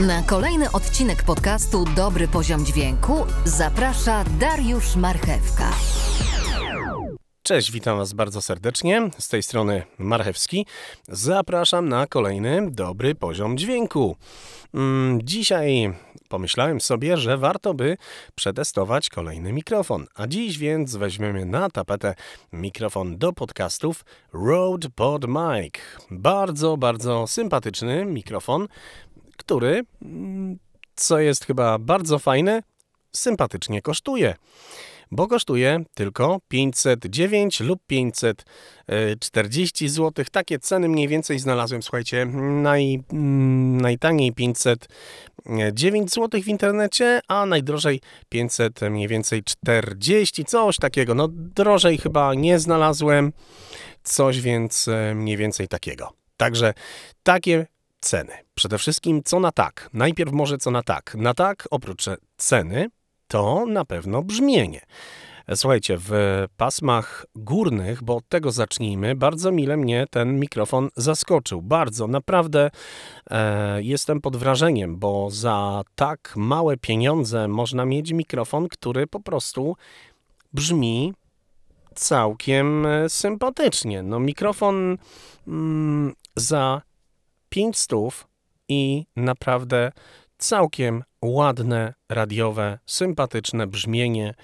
Na kolejny odcinek podcastu Dobry Poziom Dźwięku zaprasza Dariusz Marchewka. Cześć, witam Was bardzo serdecznie. Z tej strony Marchewski. Zapraszam na kolejny dobry poziom dźwięku. Mm, dzisiaj pomyślałem sobie, że warto by przetestować kolejny mikrofon. A dziś więc weźmiemy na tapetę mikrofon do podcastów Rode Pod Mic. Bardzo, bardzo sympatyczny mikrofon, który, mm, co jest chyba bardzo fajne, sympatycznie kosztuje bo kosztuje tylko 509 lub 540 zł. Takie ceny mniej więcej znalazłem, słuchajcie, naj, mm, najtaniej 509 zł w internecie, a najdrożej 500 mniej więcej 40, coś takiego. No drożej chyba nie znalazłem, coś więc e, mniej więcej takiego. Także takie ceny. Przede wszystkim co na tak. Najpierw może co na tak. Na tak oprócz ceny to na pewno brzmienie. Słuchajcie, w pasmach górnych, bo od tego zacznijmy, bardzo mile mnie ten mikrofon zaskoczył. Bardzo, naprawdę e, jestem pod wrażeniem, bo za tak małe pieniądze można mieć mikrofon, który po prostu brzmi całkiem e, sympatycznie. No, mikrofon mm, za 500 i naprawdę całkiem ładne, radiowe, sympatyczne brzmienie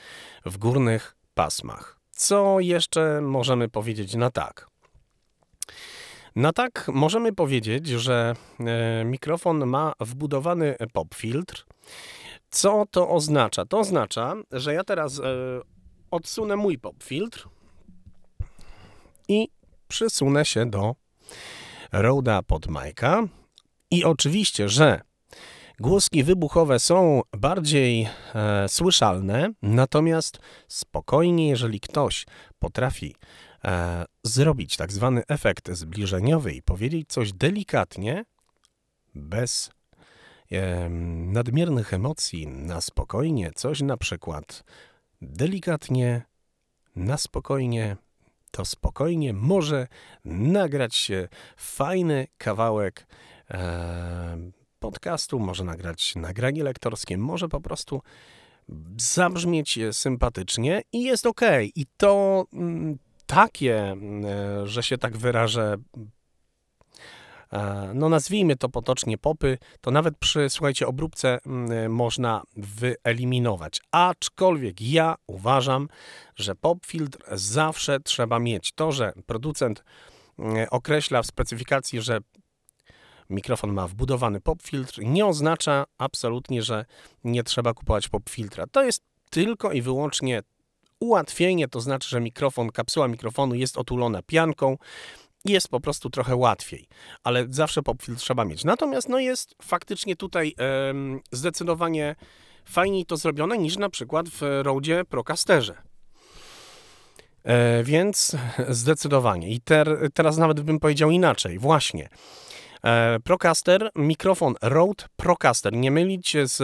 w górnych pasmach. Co jeszcze możemy powiedzieć na tak? Na tak możemy powiedzieć, że e, mikrofon ma wbudowany pop filtr. Co to oznacza? To oznacza, że ja teraz e, odsunę mój pop filtr i przysunę się do Roda pod Majka. I oczywiście, że Głoski wybuchowe są bardziej e, słyszalne, natomiast spokojnie, jeżeli ktoś potrafi e, zrobić tak zwany efekt zbliżeniowy i powiedzieć coś delikatnie, bez e, nadmiernych emocji, na spokojnie, coś na przykład delikatnie, na spokojnie, to spokojnie może nagrać się fajny kawałek e, podcastu, może nagrać nagranie lektorskie, może po prostu zabrzmieć sympatycznie i jest ok. I to mm, takie, mm, że się tak wyrażę, e, no nazwijmy to potocznie popy, to nawet przy, słuchajcie, obróbce mm, można wyeliminować. Aczkolwiek ja uważam, że pop filtr zawsze trzeba mieć. To, że producent określa w specyfikacji, że mikrofon ma wbudowany pop filtr, nie oznacza absolutnie, że nie trzeba kupować pop filtra. To jest tylko i wyłącznie ułatwienie, to znaczy, że mikrofon, kapsuła mikrofonu jest otulona pianką jest po prostu trochę łatwiej, ale zawsze pop filtr trzeba mieć. Natomiast no jest faktycznie tutaj zdecydowanie fajniej to zrobione niż na przykład w Rode Procasterze. E, więc zdecydowanie. I ter, teraz nawet bym powiedział inaczej. Właśnie. E, Procaster, mikrofon Rode Procaster. Nie mylić z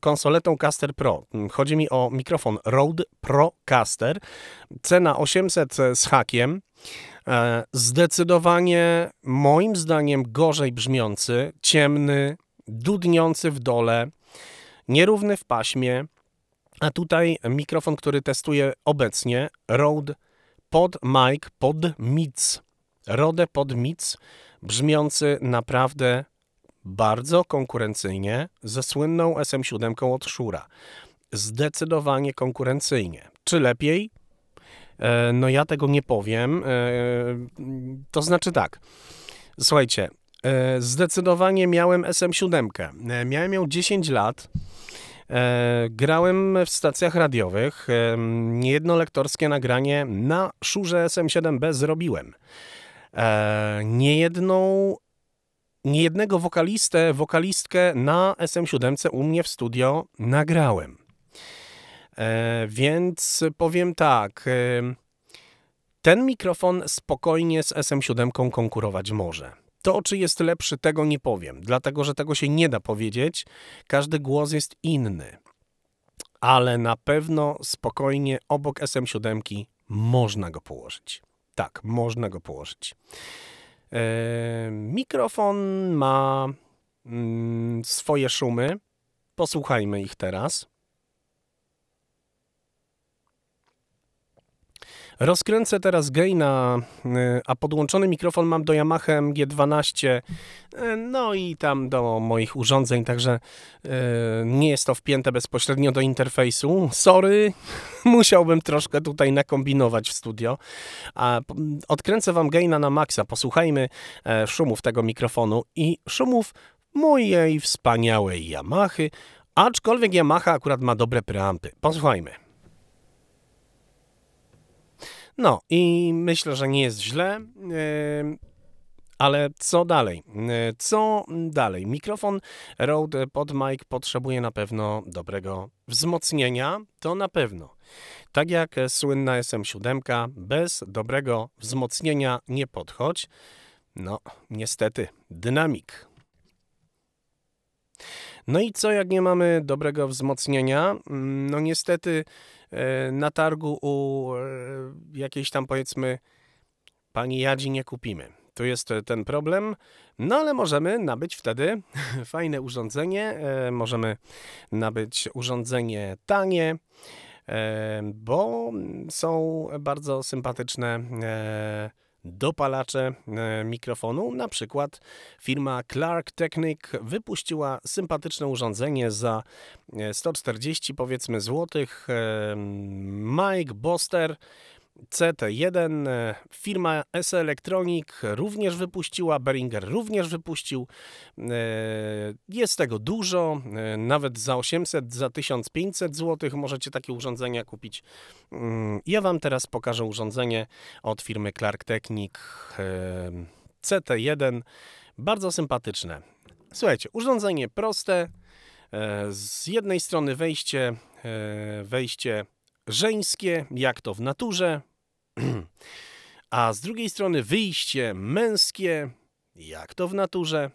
konsoletą Caster Pro. Chodzi mi o mikrofon Rode Procaster. Cena 800 z hakiem. E, zdecydowanie moim zdaniem gorzej brzmiący, ciemny, dudniący w dole, nierówny w paśmie. A tutaj mikrofon, który testuję obecnie, Rode Pod Mic Pod Mic. Rode Pod Mic brzmiący naprawdę bardzo konkurencyjnie ze słynną SM7 od Szura. Zdecydowanie konkurencyjnie. Czy lepiej? E, no ja tego nie powiem. E, to znaczy tak. Słuchajcie, e, zdecydowanie miałem SM7. Miałem ją 10 lat. Grałem w stacjach radiowych. Niejedno lektorskie nagranie na Szurze SM7B zrobiłem. Niejedną, niejednego wokalistę, wokalistkę na SM7 u mnie w studio nagrałem. E, więc powiem tak, e, ten mikrofon spokojnie z SM7 konkurować może. To, czy jest lepszy, tego nie powiem, dlatego że tego się nie da powiedzieć. Każdy głos jest inny. Ale na pewno spokojnie obok SM7 można go położyć. Tak, można go położyć. E, mikrofon ma mm, swoje szumy. Posłuchajmy ich teraz. Rozkręcę teraz gaina, y, a podłączony mikrofon mam do Yamaha MG12, y, no i tam do moich urządzeń, także y, nie jest to wpięte bezpośrednio do interfejsu. Sorry, musiałbym troszkę tutaj nakombinować w studio. A odkręcę wam gaina na maksa, posłuchajmy e, szumów tego mikrofonu i szumów mojej wspaniałej Yamahy, aczkolwiek Yamaha akurat ma dobre preampy. Posłuchajmy. No i myślę, że nie jest źle. Ale co dalej? Co dalej? Mikrofon Rode pod mic potrzebuje na pewno dobrego wzmocnienia, to na pewno. Tak jak słynna SM7, bez dobrego wzmocnienia nie podchodź. No, niestety, dynamik. No i co, jak nie mamy dobrego wzmocnienia? No niestety E, na targu u e, jakiejś tam powiedzmy pani Jadzi nie kupimy. Tu jest ten problem, no ale możemy nabyć wtedy fajne urządzenie, e, możemy nabyć urządzenie tanie, bo są bardzo sympatyczne dopalacze e, mikrofonu. Na przykład firma Clark Technic wypuściła sympatyczne urządzenie za 140 e, powiedzmy złotych. E, Mike Boster CT1. E, firma S Electronic również wypuściła, Beringer również wypuścił. E, jest tego dużo, e, nawet za 800, za 1500 zł możecie takie urządzenia kupić. Mm, ja Wam teraz pokażę urządzenie od firmy Clark Technic CT1. Bardzo sympatyczne. Słuchajcie, urządzenie proste. Z jednej strony wejście, wejście żeńskie, jak to w naturze, a z drugiej strony wyjście męskie, jak to w naturze.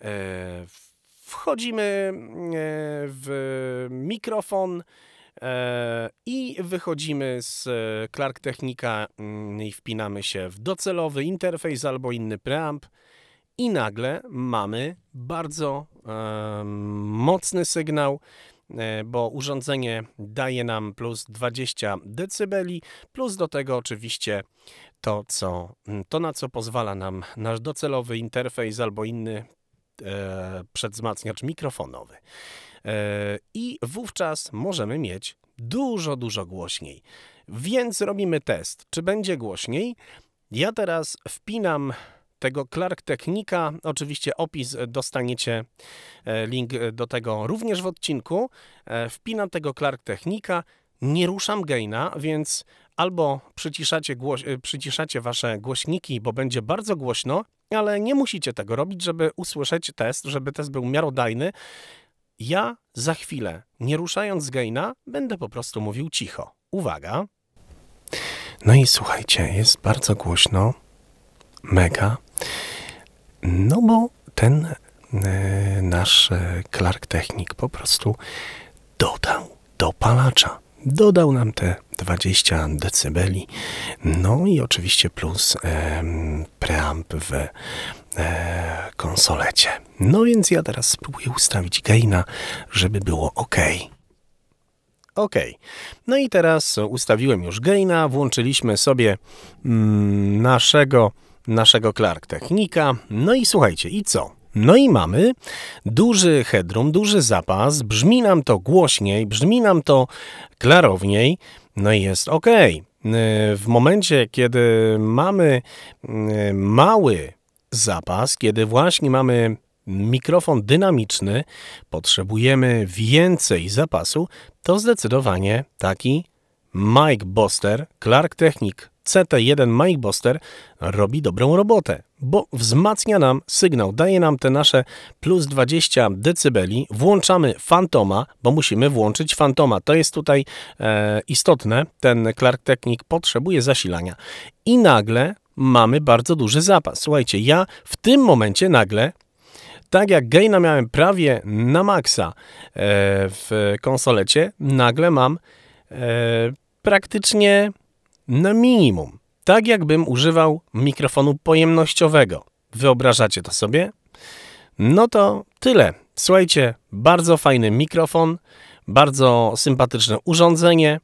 E, wchodzimy e, w mikrofon e, i wychodzimy z Clark Technika mm, i wpinamy się w docelowy interfejs albo inny preamp. I nagle mamy bardzo mocny sygnał bo urządzenie daje nam plus 20 dB, plus do tego oczywiście to, co, mm, to na co pozwala nam nasz docelowy interfejs albo inny e, mikrofonowy. E, I wówczas możemy mieć dużo, dużo głośniej. Więc robimy test, czy będzie głośniej. Ja teraz wpinam tego Clark Technika. Oczywiście opis dostaniecie, e, link do tego również w odcinku. E, wpinam tego Clark Technika, nie ruszam gaina, więc albo przyciszacie, e, przyciszacie wasze głośniki, bo będzie bardzo głośno, ale nie musicie tego robić, żeby usłyszeć test, żeby test był miarodajny. Ja za chwilę, nie ruszając gaina, będę po prostu mówił cicho. Uwaga. No i słuchajcie, jest bardzo głośno mega. No bo ten e, nasz e, Clark Technik po prostu dodał dopalacza. Dodał nam te 20 dB. No i oczywiście plus e, preamp w e, konsolecie. No więc ja teraz spróbuję ustawić gaina, żeby było ok. OK. No i teraz ustawiłem już gaina, włączyliśmy sobie mm, naszego naszego Clark Technika. No i słuchajcie, i co? No i mamy duży headroom, duży zapas, brzmi nam to głośniej, brzmi nam to klarowniej, no i jest ok. W momencie, kiedy mamy mały zapas, kiedy właśnie mamy mikrofon dynamiczny, potrzebujemy więcej zapasu, to zdecydowanie taki Mike Boster, Clark Technic CT1 Mic Buster robi dobrą robotę, bo wzmacnia nam sygnał, daje nam te nasze plus 20 dB. Włączamy Fantoma, bo musimy włączyć Fantoma. To jest tutaj e, istotne. Ten Clark Technic potrzebuje zasilania. I nagle mamy bardzo duży zapas. Słuchajcie, ja w tym momencie nagle tak jak gaina miałem prawie na maksa e, w konsolecie, nagle mam praktycznie na minimum. Tak jakbym używał mikrofonu pojemnościowego. Wyobrażacie to sobie? No to tyle. Słuchajcie, bardzo fajny mikrofon, bardzo sympatyczne urządzenie.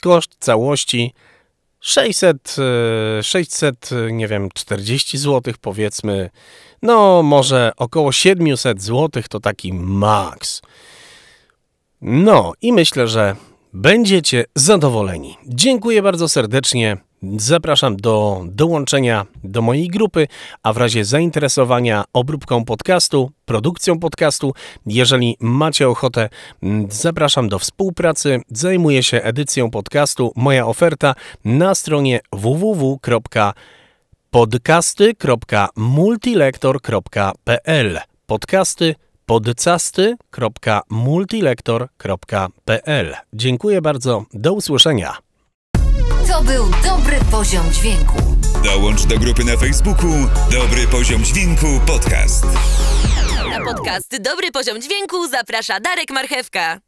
Koszt całości 600, e, 600, e, nie wiem, 40 zł powiedzmy. No, może około 700 zł to taki maks. No i myślę, że będziecie zadowoleni. Dziękuję bardzo serdecznie. Zapraszam do dołączenia do mojej grupy, a w razie zainteresowania obróbką podcastu, produkcją podcastu, jeżeli macie ochotę, mm, zapraszam do współpracy. Zajmuję się edycją podcastu. Moja oferta na stronie www.podcasty.multilektor.pl Podcasty podcasty.multilektor.pl Dziękuję bardzo. Do usłyszenia. To był dobry poziom dźwięku. Dołącz do grupy na Facebooku Dobry Poziom Dźwięku Podcast. Na podcast Dobry Poziom Dźwięku zaprasza Darek Marchewka.